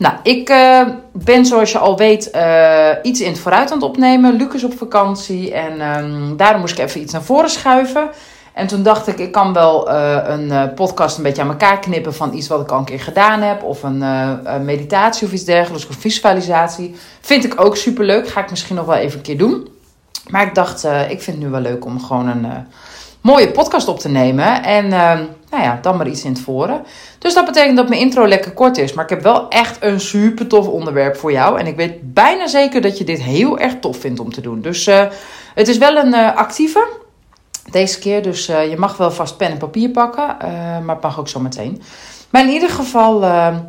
Nou, ik uh, ben zoals je al weet uh, iets in het vooruit aan het opnemen. Lucas op vakantie en um, daarom moest ik even iets naar voren schuiven. En toen dacht ik, ik kan wel uh, een podcast een beetje aan elkaar knippen van iets wat ik al een keer gedaan heb. Of een meditatie of iets dergelijks, of visualisatie. Vind ik ook super leuk. Ga ik misschien nog wel even een keer doen. Maar ik dacht, ik vind het nu wel leuk om gewoon een mooie podcast op te nemen. En uh, nou ja, dan maar iets in het voren. Dus dat betekent dat mijn intro lekker kort is. Maar ik heb wel echt een super tof onderwerp voor jou. En ik weet bijna zeker dat je dit heel erg tof vindt om te doen. Dus uh, het is wel een uh, actieve. Deze keer. Dus je mag wel vast pen en papier pakken. maar het mag ook zo meteen. Maar in ieder geval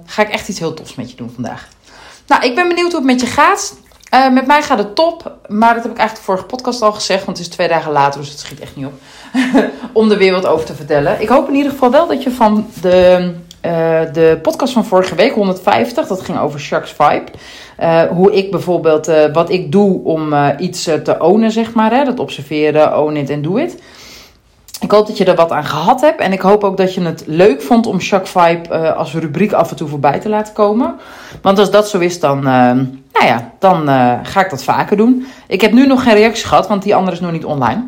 ga ik echt iets heel tofs met je doen vandaag. Nou, ik ben benieuwd hoe het met je gaat. Uh, met mij gaat het top, maar dat heb ik eigenlijk de vorige podcast al gezegd, want het is twee dagen later, dus het schiet echt niet op. om weer wat over te vertellen. Ik hoop in ieder geval wel dat je van de, uh, de podcast van vorige week, 150, dat ging over Sharks Vibe. Uh, hoe ik bijvoorbeeld, wat ik doe om iets te ownen, zeg maar. Hè, dat observeren, own it en do it. Ik hoop dat je er wat aan gehad hebt. En ik hoop ook dat je het leuk vond om Shark Vibe uh, als rubriek af en toe voorbij te laten komen. Want als dat zo is, dan, uh, nou ja, dan uh, ga ik dat vaker doen. Ik heb nu nog geen reactie gehad, want die andere is nog niet online.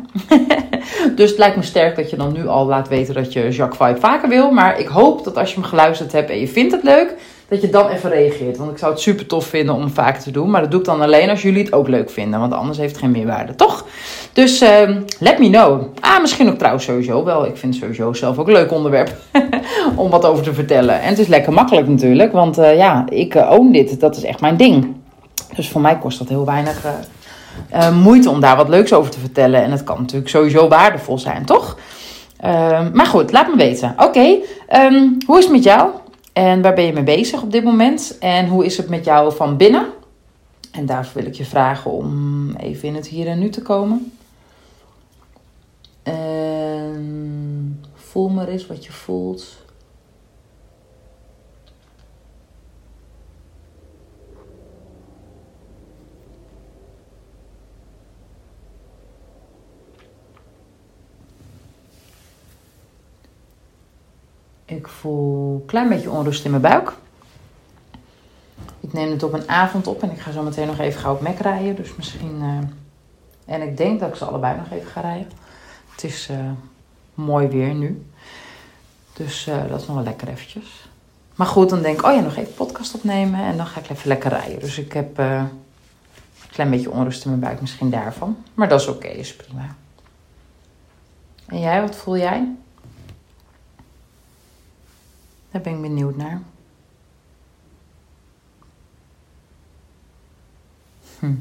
dus het lijkt me sterk dat je dan nu al laat weten dat je Jacques Vibe vaker wil. Maar ik hoop dat als je hem geluisterd hebt en je vindt het leuk, dat je dan even reageert. Want ik zou het super tof vinden om vaker te doen. Maar dat doe ik dan alleen als jullie het ook leuk vinden. Want anders heeft het geen meerwaarde, toch? Dus uh, let me know. Ah, misschien ook trouwens sowieso wel. Ik vind sowieso zelf ook een leuk onderwerp om wat over te vertellen. En het is lekker makkelijk natuurlijk. Want uh, ja, ik uh, own dit. Dat is echt mijn ding. Dus voor mij kost dat heel weinig uh, moeite om daar wat leuks over te vertellen. En het kan natuurlijk sowieso waardevol zijn, toch? Uh, maar goed, laat me weten. Oké, um, hoe is het met jou? En waar ben je mee bezig op dit moment? En hoe is het met jou van binnen? En daarvoor wil ik je vragen om even in het hier en nu te komen. En voel maar eens wat je voelt. Ik voel een klein beetje onrust in mijn buik. Ik neem het op een avond op en ik ga zo meteen nog even gauw op Mac rijden. Dus misschien. Uh, en ik denk dat ik ze allebei nog even ga rijden. Het is uh, mooi weer nu. Dus uh, dat is nog wel lekker eventjes. Maar goed, dan denk ik, oh ja, nog even podcast opnemen en dan ga ik even lekker rijden. Dus ik heb een klein beetje onrust in mijn buik, misschien daarvan. Maar dat is oké, is prima. En jij, wat voel jij? Daar ben ik benieuwd naar. Hm.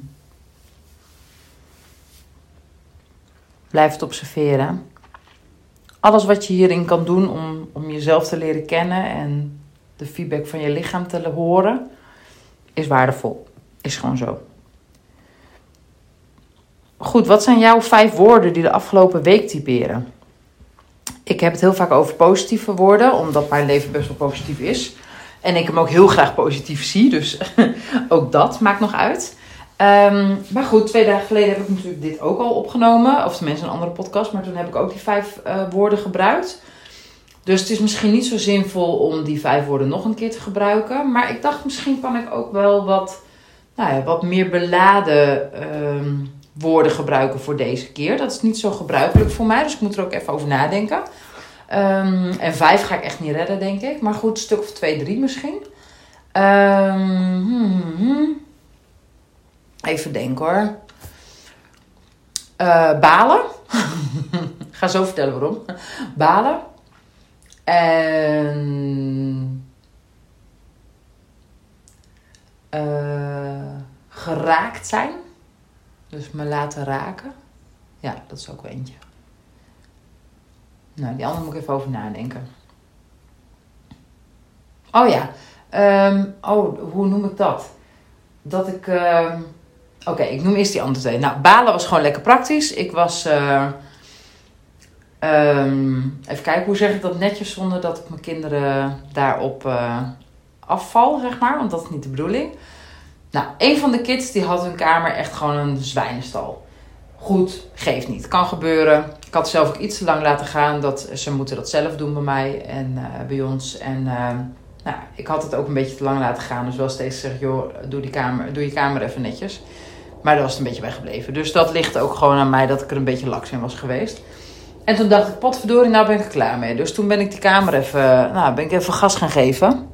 Blijf het observeren. Alles wat je hierin kan doen om, om jezelf te leren kennen en de feedback van je lichaam te horen, is waardevol. Is gewoon zo. Goed, wat zijn jouw vijf woorden die de afgelopen week typeren? Ik heb het heel vaak over positieve woorden, omdat mijn leven best wel positief is. En ik hem ook heel graag positief zie, dus ook dat maakt nog uit. Um, maar goed, twee dagen geleden heb ik natuurlijk dit ook al opgenomen. Of tenminste een andere podcast, maar toen heb ik ook die vijf uh, woorden gebruikt. Dus het is misschien niet zo zinvol om die vijf woorden nog een keer te gebruiken. Maar ik dacht, misschien kan ik ook wel wat, nou ja, wat meer beladen um, woorden gebruiken voor deze keer. Dat is niet zo gebruikelijk voor mij, dus ik moet er ook even over nadenken. Um, en vijf ga ik echt niet redden, denk ik. Maar goed, een stuk of twee, drie misschien. Um, hmm, hmm. Even denken hoor. Uh, balen. ga zo vertellen waarom. Balen. En. Uh, geraakt zijn. Dus me laten raken. Ja, dat is ook wel eentje. Nou, die andere moet ik even over nadenken. Oh ja. Um, oh, hoe noem ik dat? dat ik. ehm, Oké, ik noem eerst die andere twee. Nou, balen was gewoon lekker praktisch. Ik was. eh, ehm, even kijken, hoe zeg ik dat netjes zonder dat ik mijn kinderen daarop eh, afval, zeg maar. Want dat is niet de bedoeling. Nou, een van de kids die had hun kamer echt gewoon een zwijnenstal. Goed, geeft niet. Kan gebeuren. Ik had zelf ook iets te lang laten gaan. Dat, ze moeten dat zelf doen bij mij en eh, bij ons. En ehm, nou, ik had het ook een beetje te lang laten gaan. Dus wel steeds gezegd, joh, doe, die kamer, doe je kamer even netjes. Maar daar was het een beetje bij gebleven. Dus dat ligt ook gewoon aan mij dat ik er een beetje laks in was geweest. En toen dacht ik, potverdorie, nou ben ik er klaar mee. Dus toen ben ik die kamer even, nou, ben ik even gas gaan geven.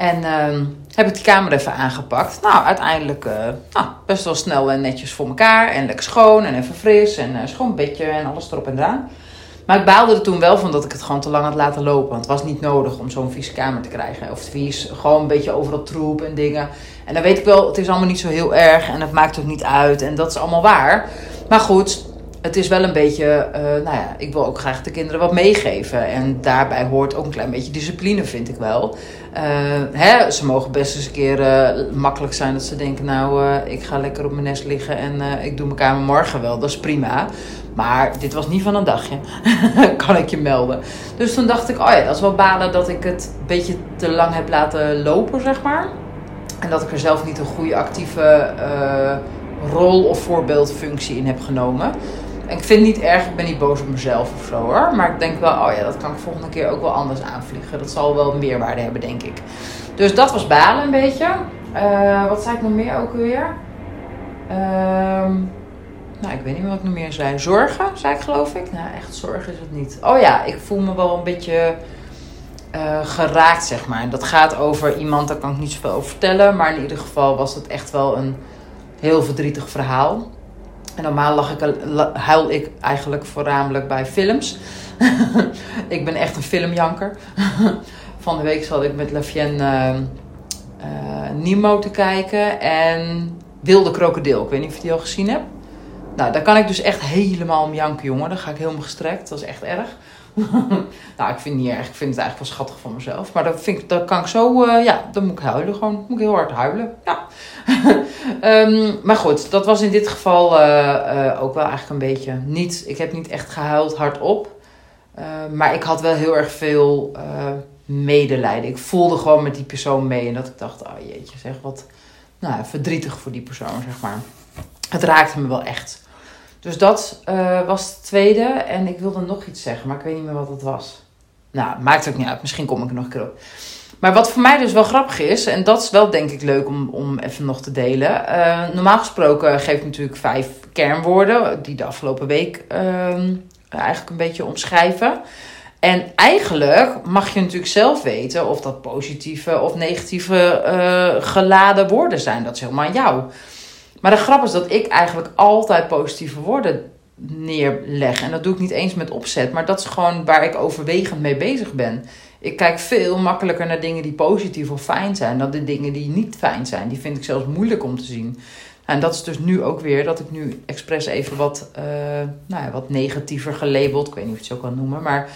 En ehm, heb ik die kamer even aangepakt. Nou, uiteindelijk eh, nou, best wel snel en netjes voor elkaar. En lekker schoon en even fris. En eh, schoon bedje en alles erop en eraan. Maar ik baalde er toen wel van dat ik het gewoon te lang had laten lopen. Want het was niet nodig om zo'n vieze kamer te krijgen. Of vies, gewoon een beetje overal troep en dingen. En dan weet ik wel, het is allemaal niet zo heel erg. En het maakt ook niet uit. En dat is allemaal waar. Maar goed, het is wel een beetje, eh, nou ja, ik wil ook graag de kinderen wat meegeven. En daarbij hoort ook een klein beetje discipline, vind ik wel. Eh, hè, ze mogen best eens een keer eh, makkelijk zijn dat ze denken, nou, ik ga lekker op mijn nest liggen en ik doe mijn kamer morgen wel. Dat is prima. Maar dit was niet van een dagje, kan ik je melden. Dus toen dacht ik, oh ja, dat is wel balen dat ik het een beetje te lang heb laten lopen, zeg maar. En dat ik er zelf niet een goede actieve rol of voorbeeldfunctie in heb genomen. Ik vind niet erg, ik ben niet boos op mezelf of zo hoor. Maar ik denk wel, oh ja, dat kan ik volgende keer ook wel anders aanvliegen. Dat zal wel meerwaarde hebben, denk ik. Dus dat was balen een beetje. Eh, wat zei ik nog meer ook weer? Ehm, nou, ik weet niet meer wat ik nog meer zei. Zorgen, zei ik geloof ik. Nou, echt zorgen is het niet. Oh ja, ik voel me wel een beetje eh, geraakt, zeg maar. En dat gaat over iemand, daar kan ik niet zoveel over vertellen. Maar in ieder geval was het echt wel een heel verdrietig verhaal. Normaal lag ik, huil ik eigenlijk voornamelijk bij films. ik ben echt een filmjanker. Van de week zat ik met Lafienne eh, eh, Nemo te kijken en Wilde Krokodil. Ik weet niet of je die al gezien hebt. Nou, daar kan ik dus echt helemaal om janken, jongen. Dan ga ik helemaal gestrekt. Dat is echt erg. nou, ik vind het niet erg. Ik vind het eigenlijk wel schattig van mezelf. Maar dat, vind ik, dat kan ik zo... eh, ja, dan moet ik huilen gewoon. Moet ik heel hard huilen. Ja. Ehm, maar goed, dat was in dit geval eh, eh, ook wel eigenlijk een beetje niet... Ik heb niet echt gehuild hardop. Uh, maar ik had wel heel erg veel medelijden. Ik voelde gewoon met die persoon mee. En dat ik dacht, oh jeetje, zeg wat nou, verdrietig voor die persoon, zeg maar. Het raakte me wel echt. Dus dat eh, was het tweede. En ik wilde nog iets zeggen, maar ik weet niet meer wat het was. Nou, maakt ook niet uit. Misschien kom ik er nog een keer op. Maar wat voor mij dus wel grappig is, en dat is wel denk ik leuk om, om even nog te delen. Eh, normaal gesproken geef ik natuurlijk vijf kernwoorden, die de afgelopen week ehm, eigenlijk een beetje omschrijven. En eigenlijk mag je natuurlijk zelf weten of dat positieve of negatieve eh, geladen woorden zijn. Dat is helemaal aan jou. Maar de grap is dat ik eigenlijk altijd positieve woorden neerleg. En dat doe ik niet eens met opzet, maar dat is gewoon waar ik overwegend mee bezig ben. Ik kijk veel makkelijker naar dingen die positief of fijn zijn dan de dingen die niet fijn zijn. Die vind ik zelfs moeilijk om te zien. En dat is dus nu ook weer dat ik nu expres even wat, uh, nou ja, wat negatiever gelabeld, ik weet niet of je het zo kan noemen, maar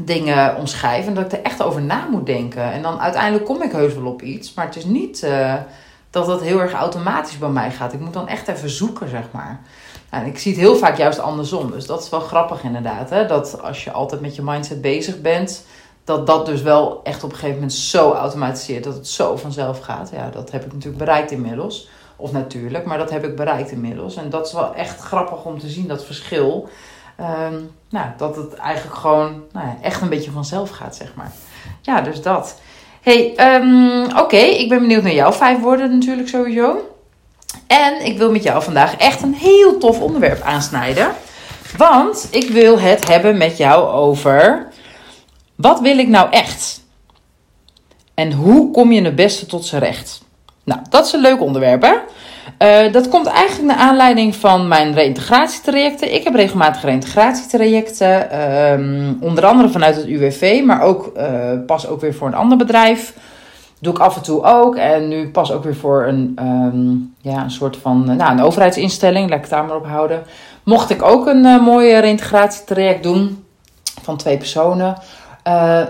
dingen omschrijf. En dat ik er echt over na moet denken. En dan uiteindelijk kom ik heus wel op iets, maar het is niet uh, dat dat heel erg automatisch bij mij gaat. Ik moet dan echt even zoeken, zeg maar. En ik zie het heel vaak juist andersom. Dus dat is wel grappig inderdaad. Hè? Dat als je altijd met je mindset bezig bent, dat dat dus wel echt op een gegeven moment zo automatiseert dat het zo vanzelf gaat. Ja, dat heb ik natuurlijk bereikt inmiddels. Of natuurlijk, maar dat heb ik bereikt inmiddels. En dat is wel echt grappig om te zien, dat verschil. Um, nou, dat het eigenlijk gewoon nou ja, echt een beetje vanzelf gaat, zeg maar. Ja, dus dat. Hey, um, oké, ik ben benieuwd naar jouw vijf woorden natuurlijk sowieso. En ik wil met jou vandaag echt een heel tof onderwerp aansnijden. Want ik wil het hebben met jou over... Wat wil ik nou echt? En hoe kom je het beste tot z'n recht? Nou, dat is een leuk onderwerp, hè? Uh, dat komt eigenlijk naar aanleiding van mijn reïntegratietrajecten. Ik heb regelmatig reïntegratietrajecten, um, onder andere vanuit het UWV, maar ook uh, pas ook weer voor een ander bedrijf. Doe ik af en toe ook. En nu pas ook weer voor een, um, ja, een soort van nou, een overheidsinstelling, laat ik het daar maar op houden. Mocht ik ook een mooie reïntegratietraject doen van twee personen.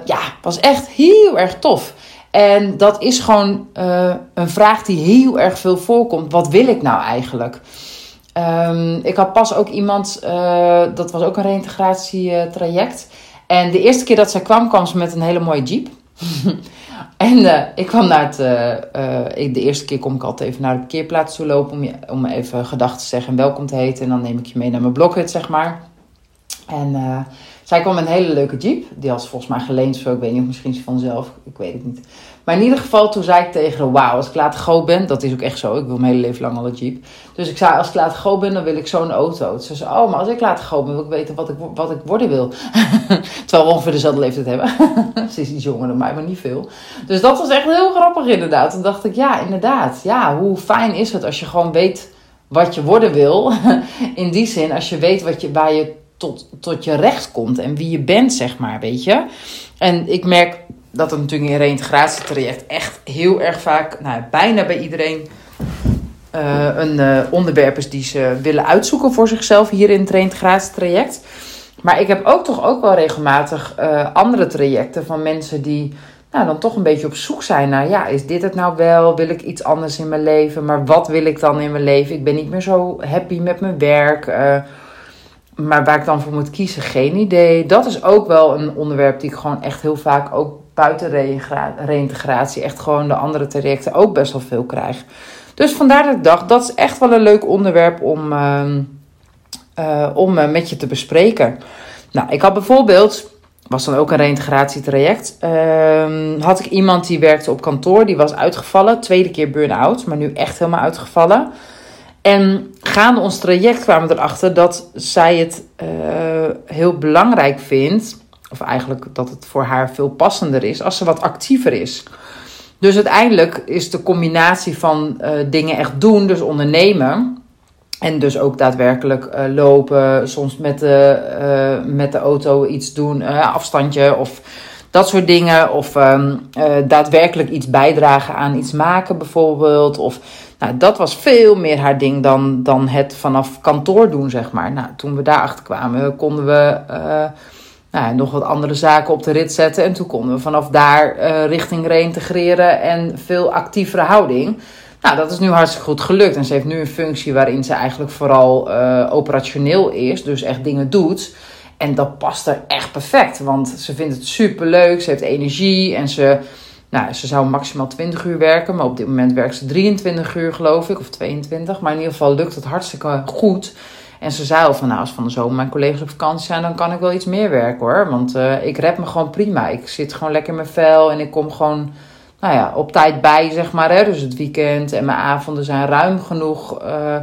ja, was echt heel erg tof. En dat is gewoon uh, een vraag die heel erg veel voorkomt. Wat wil ik nou eigenlijk? Um, ik had pas ook iemand, uh, dat was ook een reïntegratietraject. En de eerste keer dat zij kwam, kwam ze met een hele mooie jeep. en uh, ik kwam naar het. de eerste keer kom ik altijd even naar de parkeerplaats toe lopen. Om, je, om even gedachten te zeggen en welkom te heten. En dan neem ik je mee naar mijn blokhut, zeg maar. En zij kwam met een hele leuke jeep. Die had volgens mij geleend. Zo, ik weet niet, misschien vanzelf. Ik weet het niet. Maar in ieder geval, toen zei ik tegen haar: Wauw, als ik later groot ben. Dat is ook echt zo. Ik wil mijn hele leven lang al een jeep. Dus ik zei: Als ik later groot ben, dan wil ik zo'n auto. Ze zei: Oh, maar als ik later groot ben, wil ik weten wat ik, wat ik worden wil. Terwijl we ongeveer dezelfde leeftijd hebben. ze is iets jonger dan mij, maar niet veel. Dus dat was echt heel grappig, inderdaad. Toen dacht ik: Ja, inderdaad. Ja, hoe fijn is het als je gewoon weet wat je worden wil. in die zin, als je weet wat je, waar je tot, tot je recht komt en wie je bent, zeg maar, weet je. En ik merk dat het natuurlijk in een reïntegratietraject echt heel erg vaak, nou, bijna bij iedereen, uh, een uh, onderwerp is die ze willen uitzoeken voor zichzelf hier in het reïntegratietraject. Maar ik heb ook toch ook wel regelmatig uh, andere trajecten van mensen die nou, dan toch een beetje op zoek zijn naar, ja, is dit het nou wel? Wil ik iets anders in mijn leven? Maar wat wil ik dan in mijn leven? Ik ben niet meer zo happy met mijn werk. Maar waar ik dan voor moet kiezen, geen idee. Dat is ook wel een onderwerp die ik gewoon echt heel vaak ook buiten reïntegratie, echt gewoon de andere trajecten ook best wel veel krijg. Dus vandaar dat ik dacht, dat is echt wel een leuk onderwerp om, uh, uh, om uh, met je te bespreken. Nou, ik had bijvoorbeeld, was dan ook een reïntegratietraject, uh, had ik iemand die werkte op kantoor, die was uitgevallen, tweede keer burn-out, maar nu echt helemaal uitgevallen. En gaande ons traject kwamen we erachter dat zij het uh, heel belangrijk vindt, of eigenlijk dat het voor haar veel passender is, als ze wat actiever is. Dus uiteindelijk is de combinatie van uh, dingen echt doen, dus ondernemen. En dus ook daadwerkelijk uh, lopen, soms met de, met de auto iets doen, afstandje of dat soort dingen. Of um, daadwerkelijk iets bijdragen aan iets maken bijvoorbeeld. Of nou, dat was veel meer haar ding dan, dan het vanaf kantoor doen, zeg maar. Nou, toen we daarachter kwamen, konden we uh, nou, nog wat andere zaken op de rit zetten. En toen konden we vanaf daar uh, richting reintegreren en veel actievere houding. Nou, dat is nu hartstikke goed gelukt. En ze heeft nu een functie waarin ze eigenlijk vooral uh, operationeel is, dus echt dingen doet. En dat past er echt perfect, want ze vindt het super leuk, ze heeft energie en ze nou, ze zou maximaal 20 uur werken, maar op dit moment werkt ze 23 uur, geloof ik, of 22. Maar in ieder geval lukt het hartstikke goed. En ze zei al van, nou, als van de zomer mijn collega's op vakantie zijn, dan kan ik wel iets meer werken hoor. Want uh, ik red me gewoon prima. Ik zit gewoon lekker in mijn vel en ik kom gewoon, nou ja, op tijd bij, zeg maar. Hè? Dus het weekend en mijn avonden zijn ruim genoeg. Uh,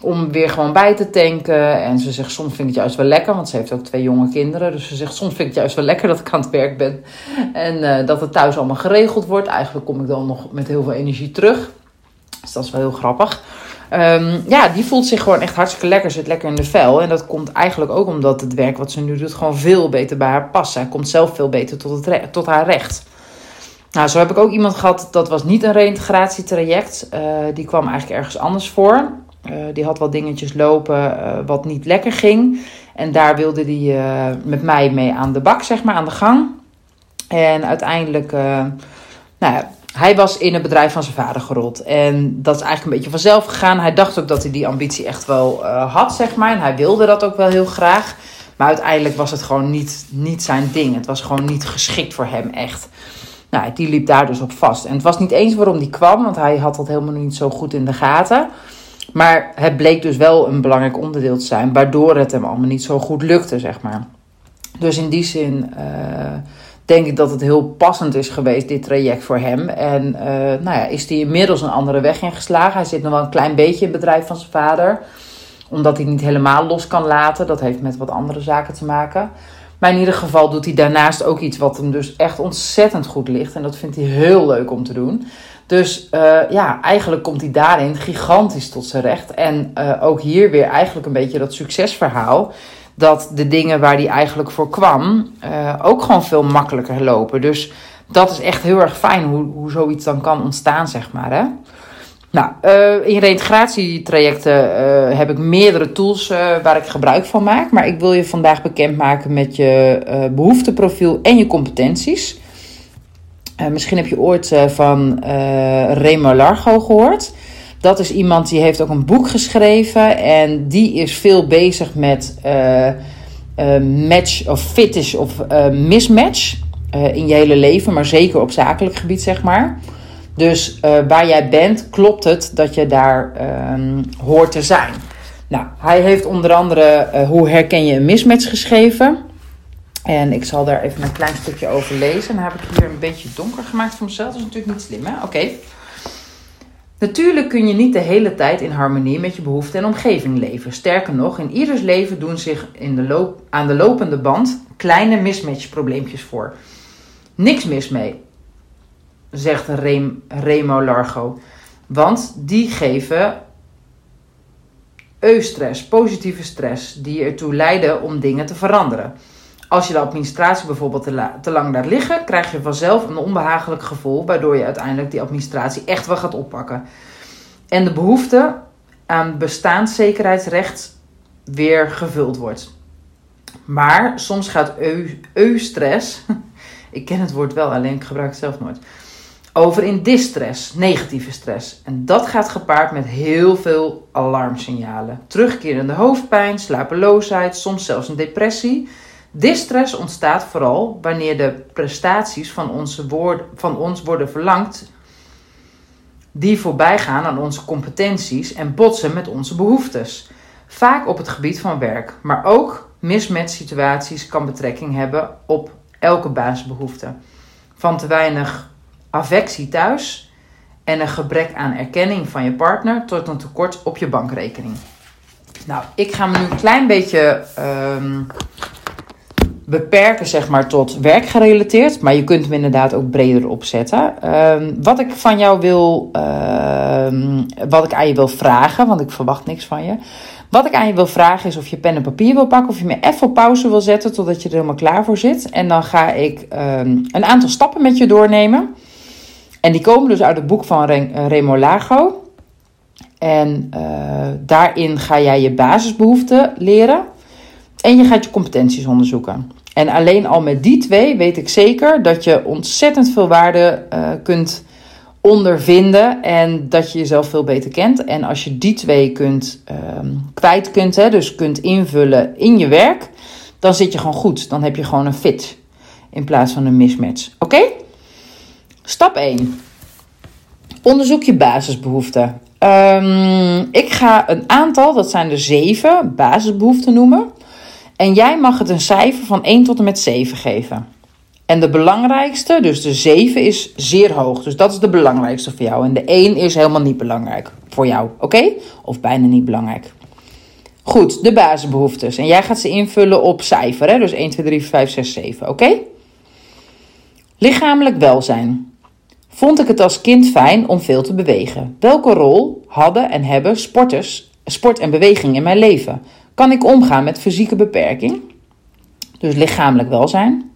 om weer gewoon bij te tanken. En ze zegt, soms vind ik het juist wel lekker, want ze heeft ook twee jonge kinderen. Dus ze zegt, soms vind ik het juist wel lekker dat ik aan het werk ben. En uh, dat het thuis allemaal geregeld wordt. Eigenlijk kom ik dan nog met heel veel energie terug. Dus dat is wel heel grappig. Um, ja, die voelt zich gewoon echt hartstikke lekker, zit lekker in de vel. En dat komt eigenlijk ook omdat het werk wat ze nu doet gewoon veel beter bij haar past. Zij komt zelf veel beter tot, het tot haar recht. Nou, zo heb ik ook iemand gehad, dat was niet een reïntegratietraject. Uh, die kwam eigenlijk ergens anders voor. Uh, die had wat dingetjes lopen uh, wat niet lekker ging. En daar wilde hij uh, met mij mee aan de bak, zeg maar, aan de gang. En uiteindelijk, nou ja, hij was in het bedrijf van zijn vader gerold. En dat is eigenlijk een beetje vanzelf gegaan. Hij dacht ook dat hij die ambitie echt wel had, zeg maar. En hij wilde dat ook wel heel graag. Maar uiteindelijk was het gewoon niet, niet zijn ding. Het was gewoon niet geschikt voor hem, echt. Nou, die liep daar dus op vast. En het was niet eens waarom die kwam, want hij had dat helemaal niet zo goed in de gaten. Maar het bleek dus wel een belangrijk onderdeel te zijn, waardoor het hem allemaal niet zo goed lukte, zeg maar. Dus in die zin uh, denk ik dat het heel passend is geweest, dit traject voor hem. En uh, nou ja, is hij inmiddels een andere weg ingeslagen. Hij zit nog wel een klein beetje in het bedrijf van zijn vader, omdat hij niet helemaal los kan laten. Dat heeft met wat andere zaken te maken. Maar in ieder geval doet hij daarnaast ook iets wat hem dus echt ontzettend goed ligt. En dat vindt hij heel leuk om te doen. Dus uh, ja, eigenlijk komt hij daarin gigantisch tot zijn recht. En uh, ook hier weer eigenlijk een beetje dat succesverhaal. Dat de dingen waar hij eigenlijk voor kwam uh, ook gewoon veel makkelijker lopen. Dus dat is echt heel erg fijn hoe, hoe zoiets dan kan ontstaan, zeg maar. Hè? Nou, in reintegratietrajecten heb ik meerdere tools waar ik gebruik van maak. Maar ik wil je vandaag bekendmaken met je behoefteprofiel en je competenties. Misschien heb je ooit van Remo Largo gehoord. Dat is iemand die heeft ook een boek geschreven en die is veel bezig met match of fetish of mismatch in je hele leven, maar zeker op zakelijk gebied, zeg maar. Dus waar jij bent, klopt het dat je daar ehm, hoort te zijn. Nou, hij heeft onder andere uh, Hoe herken je een mismatch geschreven. En ik zal daar even een klein stukje over lezen. Dan heb ik hier een beetje donker gemaakt voor mezelf. Dat is natuurlijk niet slim, hè? Oké. Natuurlijk kun je niet de hele tijd in harmonie met je behoeften en omgeving leven. Sterker nog, in ieders leven doen zich in de loop, aan de lopende band kleine mismatch-probleempjes voor. Niks mis mee, zegt Remo Largo. Want die geven eustress, positieve stress, die ertoe leiden om dingen te veranderen. Als je de administratie bijvoorbeeld te, te, lang laat liggen, krijg je vanzelf een onbehagelijk gevoel, waardoor je uiteindelijk die administratie echt wel gaat oppakken. En de behoefte aan bestaanszekerheidsrecht weer gevuld wordt. Maar soms gaat eustress, ik ken het woord wel, alleen ik gebruik het zelf nooit over in distress, negatieve stress. En dat gaat gepaard met heel veel alarmsignalen. Terugkerende hoofdpijn, slapeloosheid, soms zelfs een depressie. Distress ontstaat vooral wanneer de prestaties van, onze woord, van ons worden verlangd, die voorbij gaan aan onze competenties en botsen met onze behoeftes. Vaak op het gebied van werk, maar ook mismatch situaties kan betrekking hebben op elke basisbehoefte. Van te weinig affectie thuis en een gebrek aan erkenning van je partner tot een tekort op je bankrekening. Nou, ik ga me nu een klein beetje um, beperken, zeg maar, tot werkgerelateerd. Maar je kunt hem inderdaad ook breder opzetten. Um, wat ik van jou wil, um, wat ik aan je wil vragen, want ik verwacht niks van je. Wat ik aan je wil vragen is of je pen en papier wil pakken, of je me even op pauze wil zetten totdat je er helemaal klaar voor zit. En dan ga ik een aantal stappen met je doornemen. En die komen dus uit het boek van eh, Remo Lago. En uh, daarin ga jij je basisbehoeften leren. En je gaat je competenties onderzoeken. En alleen al met die twee weet ik zeker dat je ontzettend veel waarde uh, kunt ondervinden. En dat je jezelf veel beter kent. En als je die twee kunt, uh, kwijt kunt, hè, dus kunt invullen in je werk. Dan zit je gewoon goed. Dan heb je gewoon een fit. In plaats van een mismatch. Oké? Stap 1. Onderzoek je basisbehoeften. Um, ik ga een aantal, dat zijn er zeven, basisbehoeften noemen. En jij mag het een cijfer van 1 tot en met 7 geven. En de belangrijkste, dus de 7, is zeer hoog. Dus dat is de belangrijkste voor jou. En de 1 is helemaal niet belangrijk voor jou. Oké? Of bijna niet belangrijk. Goed, de basisbehoeftes. En jij gaat ze invullen op cijfer. Hè? Dus 1, 2, 3, 4, 5, 6, 7. Oké? Lichamelijk welzijn. Vond ik het als kind fijn om veel te bewegen? Welke rol hadden en hebben sporters, sport en beweging in mijn leven? Kan ik omgaan met fysieke beperking? Dus lichamelijk welzijn.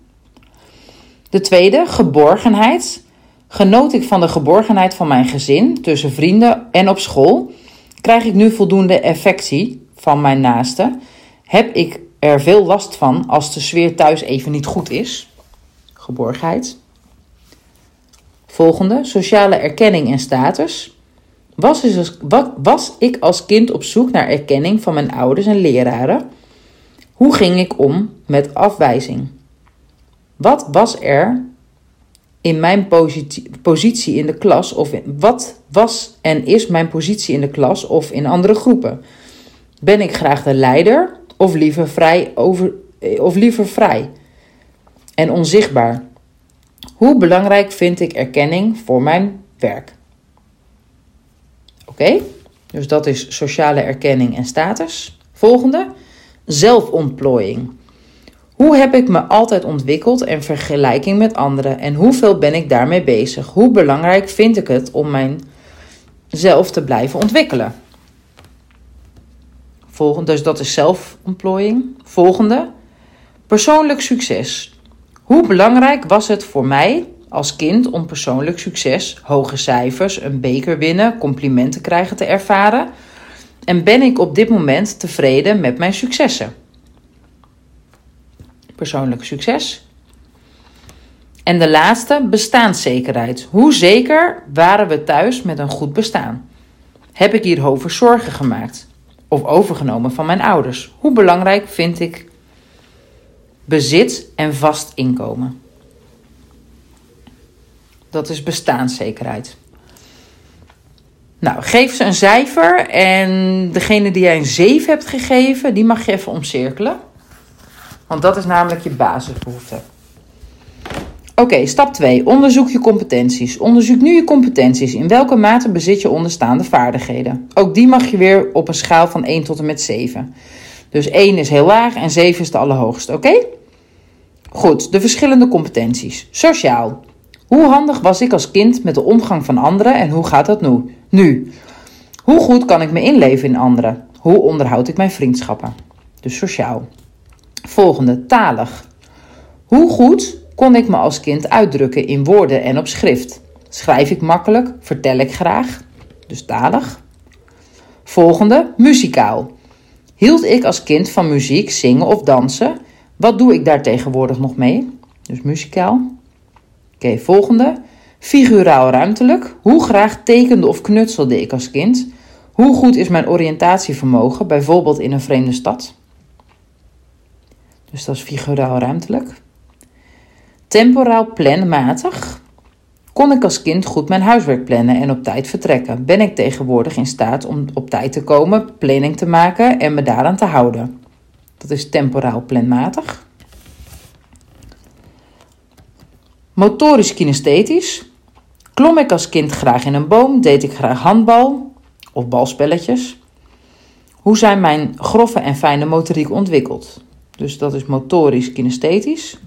De tweede, geborgenheid. Genoot ik van de geborgenheid van mijn gezin, tussen vrienden en op school? Krijg ik nu voldoende affectie van mijn naasten? Heb ik er veel last van als de sfeer thuis even niet goed is? Geborgenheid. Volgende, sociale erkenning en status. Was, was ik als kind op zoek naar erkenning van mijn ouders en leraren? Hoe ging ik om met afwijzing? Wat was er in mijn positie in de klas of wat was en is mijn positie in de klas of in andere groepen? Ben ik graag de leider of liever vrij over, of liever vrij en onzichtbaar? Hoe belangrijk vind ik erkenning voor mijn werk? Oké, dus dat is sociale erkenning en status. Volgende, zelfontplooiing. Hoe heb ik me altijd ontwikkeld in vergelijking met anderen en hoeveel ben ik daarmee bezig? Hoe belangrijk vind ik het om mijzelf te blijven ontwikkelen? Volgende, dus dat is zelfontplooiing. Volgende, persoonlijk succes. Hoe belangrijk was het voor mij als kind om persoonlijk succes, hoge cijfers, een beker winnen, complimenten krijgen te ervaren? En ben ik op dit moment tevreden met mijn successen? Persoonlijk succes. En de laatste, bestaanszekerheid. Hoe zeker waren we thuis met een goed bestaan? Heb ik hierover zorgen gemaakt? Of overgenomen van mijn ouders? Hoe belangrijk vind ik bezit en vast inkomen? Dat is bestaanszekerheid. Nou, geef ze een cijfer en degene die jij een 7 hebt gegeven, die mag je even omcirkelen. Want dat is namelijk je basisbehoefte. Oké, stap 2. Onderzoek je competenties. Onderzoek nu je competenties. In welke mate bezit je onderstaande vaardigheden? Ook die mag je weer op een schaal van 1 tot en met 7. Dus 1 is heel laag en 7 is de allerhoogste, oké? Goed, de verschillende competenties. Sociaal. Hoe handig was ik als kind met de omgang van anderen en hoe gaat dat nu? Nu. Hoe goed kan ik me inleven in anderen? Hoe onderhoud ik mijn vriendschappen? Dus sociaal. Volgende, talig. Hoe goed kon ik me als kind uitdrukken in woorden en op schrift? Schrijf ik makkelijk? Vertel ik graag? Dus talig. Volgende, muzikaal. Hield ik als kind van muziek, zingen of dansen? Wat doe ik daar tegenwoordig nog mee? Dus muzikaal. Oké, volgende. Figuraal ruimtelijk. Hoe graag tekende of knutselde ik als kind? Hoe goed is mijn oriëntatievermogen, bijvoorbeeld in een vreemde stad? Dus dat is figuraal ruimtelijk. Temporaal planmatig. Kon ik als kind goed mijn huiswerk plannen en op tijd vertrekken? Ben ik tegenwoordig in staat om op tijd te komen, planning te maken en me daaraan te houden? Dat is temporaal planmatig. Motorisch kinesthetisch. Klom ik als kind graag in een boom? Deed ik graag handbal of balspelletjes? Hoe zijn mijn grove en fijne motoriek ontwikkeld? Dus dat is motorisch kinesthetisch.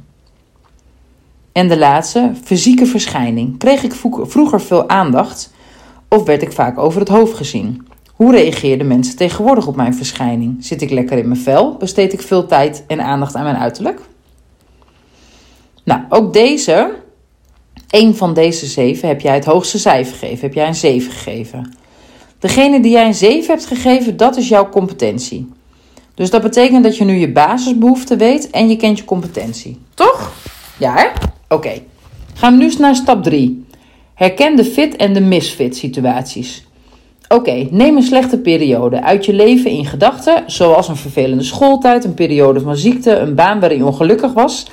En de laatste, fysieke verschijning. Kreeg ik vroeger veel aandacht of werd ik vaak over het hoofd gezien? Hoe reageerden mensen tegenwoordig op mijn verschijning? Zit ik lekker in mijn vel? Besteed ik veel tijd en aandacht aan mijn uiterlijk? Nou, ook deze, één van deze zeven, heb jij het hoogste cijfer gegeven. Heb jij een 7 gegeven. Degene die jij een 7 hebt gegeven, dat is jouw competentie. Dus dat betekent dat je nu je basisbehoeften weet en je kent je competentie. Toch? Ja? Oké. Gaan we nu naar stap 3. Herken de fit en de misfit situaties. Oké, neem een slechte periode uit je leven in gedachten, zoals een vervelende schooltijd, een periode van ziekte, een baan waarin je ongelukkig was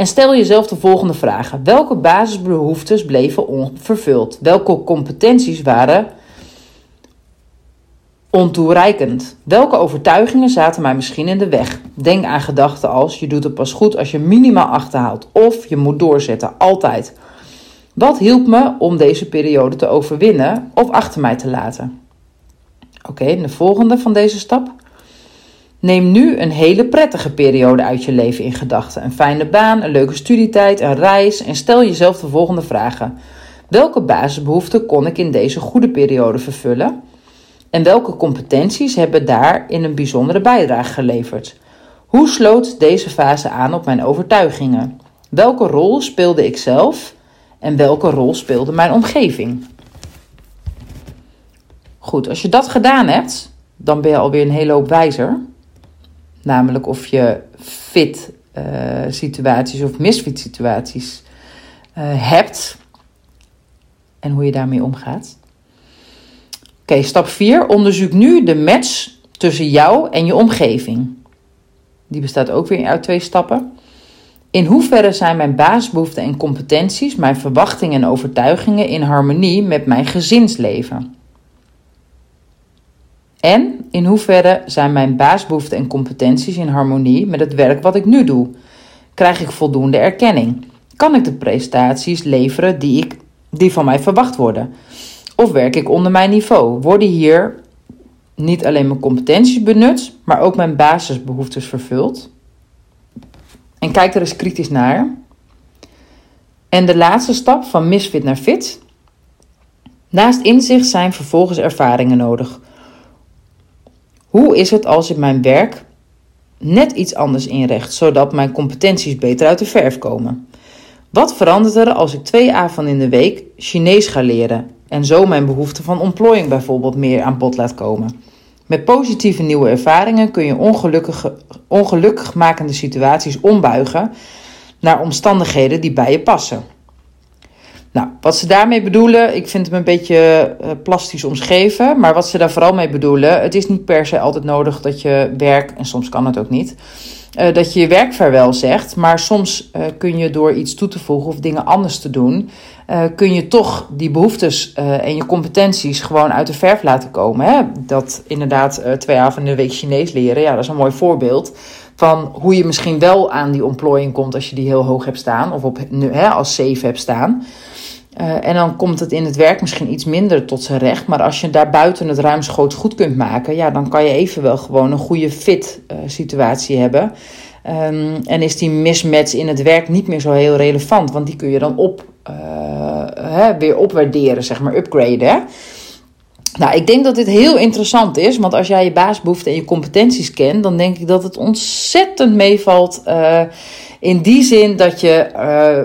en stel jezelf de volgende vragen. Welke basisbehoeftes bleven onvervuld? Welke competenties waren ontoereikend? Welke overtuigingen zaten mij misschien in de weg? Denk aan gedachten als je doet het pas goed als je minimaal achterhaalt of je moet doorzetten, altijd. Wat hielp me om deze periode te overwinnen of achter mij te laten? Oké, de volgende van deze stap. Neem nu een hele prettige periode uit je leven in gedachten. Een fijne baan, een leuke studietijd, een reis en stel jezelf de volgende vragen. Welke basisbehoeften kon ik in deze goede periode vervullen? En welke competenties hebben daar in een bijzondere bijdrage geleverd? Hoe sloot deze fase aan op mijn overtuigingen? Welke rol speelde ik zelf en welke rol speelde mijn omgeving? Goed, als je dat gedaan hebt, dan ben je alweer een hele hoop wijzer. Namelijk of je fit uh, situaties of misfit situaties uh, hebt en hoe je daarmee omgaat. Oké, stap 4. Onderzoek nu de match tussen jou en je omgeving. Die bestaat ook weer uit twee stappen. In hoeverre zijn mijn basisbehoeften en competenties, mijn verwachtingen en overtuigingen in harmonie met mijn gezinsleven? En in hoeverre zijn mijn baasbehoeften en competenties in harmonie met het werk wat ik nu doe? Krijg ik voldoende erkenning? Kan ik de prestaties leveren die, ik, die van mij verwacht worden? Of werk ik onder mijn niveau? Worden hier niet alleen mijn competenties benut, maar ook mijn basisbehoeftes vervuld? En kijk er eens kritisch naar. En de laatste stap van misfit naar fit. Naast inzicht zijn vervolgens ervaringen nodig. Hoe is het als ik mijn werk net iets anders inricht, zodat mijn competenties beter uit de verf komen? Wat verandert er als ik twee avonden in de week Chinees ga leren en zo mijn behoefte van ontplooiing bijvoorbeeld meer aan bod laat komen? Met positieve nieuwe ervaringen kun je ongelukkig, ongelukkig makende situaties ombuigen naar omstandigheden die bij je passen. Nou, wat ze daarmee bedoelen, ik vind hem een beetje uh, plastisch omschreven, maar wat ze daar vooral mee bedoelen, het is niet per se altijd nodig dat je werk, en soms kan het ook niet, uh, dat je je werk zegt, maar soms uh, kun je door iets toe te voegen of dingen anders te doen, kun je toch die behoeftes en je competenties gewoon uit de verf laten komen. Hè? Dat inderdaad twee avonden de week Chinees leren, ja, dat is een mooi voorbeeld van hoe je misschien wel aan die ontplooiing komt als je die heel hoog hebt staan of op, hè, als 7 hebt staan. Uh, en dan komt het in het werk misschien iets minder tot zijn recht. Maar als je daar buiten het ruimschoots goed kunt maken, ja, dan kan je evenwel gewoon een goede fit uh, situatie hebben. Um, en is die mismatch in het werk niet meer zo heel relevant, want die kun je dan op, uh, hè, weer opwaarderen, zeg maar, upgraden. Hè? Nou, ik denk dat dit heel interessant is, want als jij je baasbehoeften en je competenties kent, dan denk ik dat het ontzettend meevalt. in die zin dat je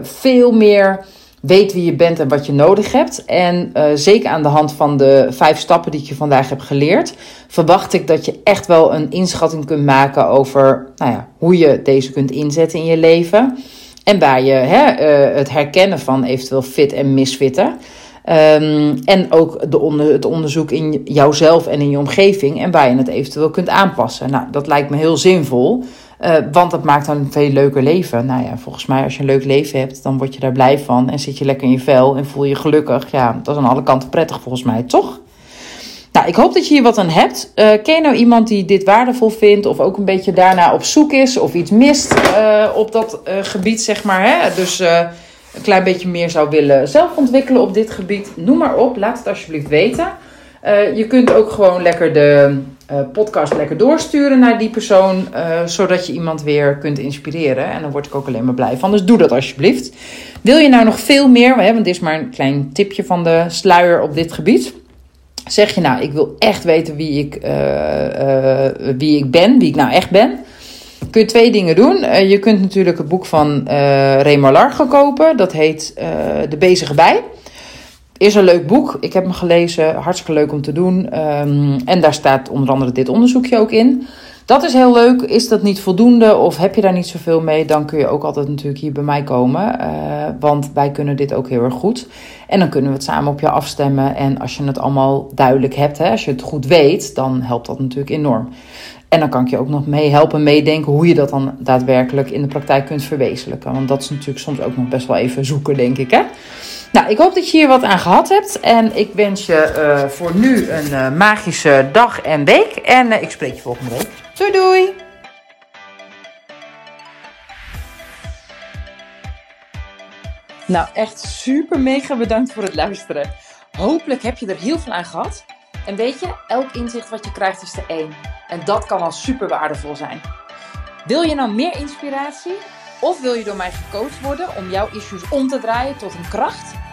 veel meer weet wie je bent en wat je nodig hebt. En uh, zeker aan de hand van de vijf stappen die ik je vandaag heb geleerd, verwacht ik dat je echt wel een inschatting kunt maken over nou ja, hoe je deze kunt inzetten in je leven. En waar je hè, uh, het herkennen van eventueel fit en misfitten. Um, en ook de het onderzoek in jouzelf en in je omgeving en waar je het eventueel kunt aanpassen. Nou, dat lijkt me heel zinvol. Uh, want dat maakt dan een veel leuker leven. Nou ja, volgens mij als je een leuk leven hebt, dan word je daar blij van. En zit je lekker in je vel en voel je gelukkig. Ja, dat is aan alle kanten prettig volgens mij, toch? Nou, ik hoop dat je hier wat aan hebt. Uh, ken je nou iemand die dit waardevol vindt of ook een beetje daarna op zoek is of iets mist uh, op dat gebied, zeg maar. Hè? Dus een klein beetje meer zou willen zelf ontwikkelen op dit gebied. Noem maar op, laat het alsjeblieft weten. je kunt ook gewoon lekker de uh, podcast lekker doorsturen naar die persoon, uh, zodat je iemand weer kunt inspireren. En dan word ik ook alleen maar blij van. Dus doe dat alsjeblieft. Wil je nou nog veel meer, want dit is maar een klein tipje van de sluier op dit gebied. Zeg je nou, ik wil echt weten wie ik, uh, wie ik ben, wie ik nou echt ben. Kun je twee dingen doen. je kunt natuurlijk het boek van uh, Large kopen. Dat heet De Bezige Bij is een leuk boek. Ik heb hem gelezen. Hartstikke leuk om te doen. Um, en daar staat onder andere dit onderzoekje ook in. Dat is heel leuk. Is dat niet voldoende of heb je daar niet zoveel mee? Dan kun je ook altijd natuurlijk hier bij mij komen. Uh, want wij kunnen dit ook heel erg goed. En dan kunnen we het samen op je afstemmen. En als je het allemaal duidelijk hebt, hè, als je het goed weet, dan helpt dat natuurlijk enorm. En dan kan ik je ook nog mee helpen, meedenken hoe je dat dan daadwerkelijk in de praktijk kunt verwezenlijken. Want dat is natuurlijk soms ook nog best wel even zoeken, denk ik. Hè? Nou, ik hoop dat je hier wat aan gehad hebt. En ik wens je uh, voor nu een uh, magische dag en week. En uh, ik spreek je volgende week. Doei doei! Nou, echt super mega bedankt voor het luisteren. Hopelijk heb je er heel veel aan gehad. En weet je, elk inzicht wat je krijgt is er één. En dat kan al super waardevol zijn. Wil je nou meer inspiratie? Of wil je door mij gecoacht worden om jouw issues om te draaien tot een kracht?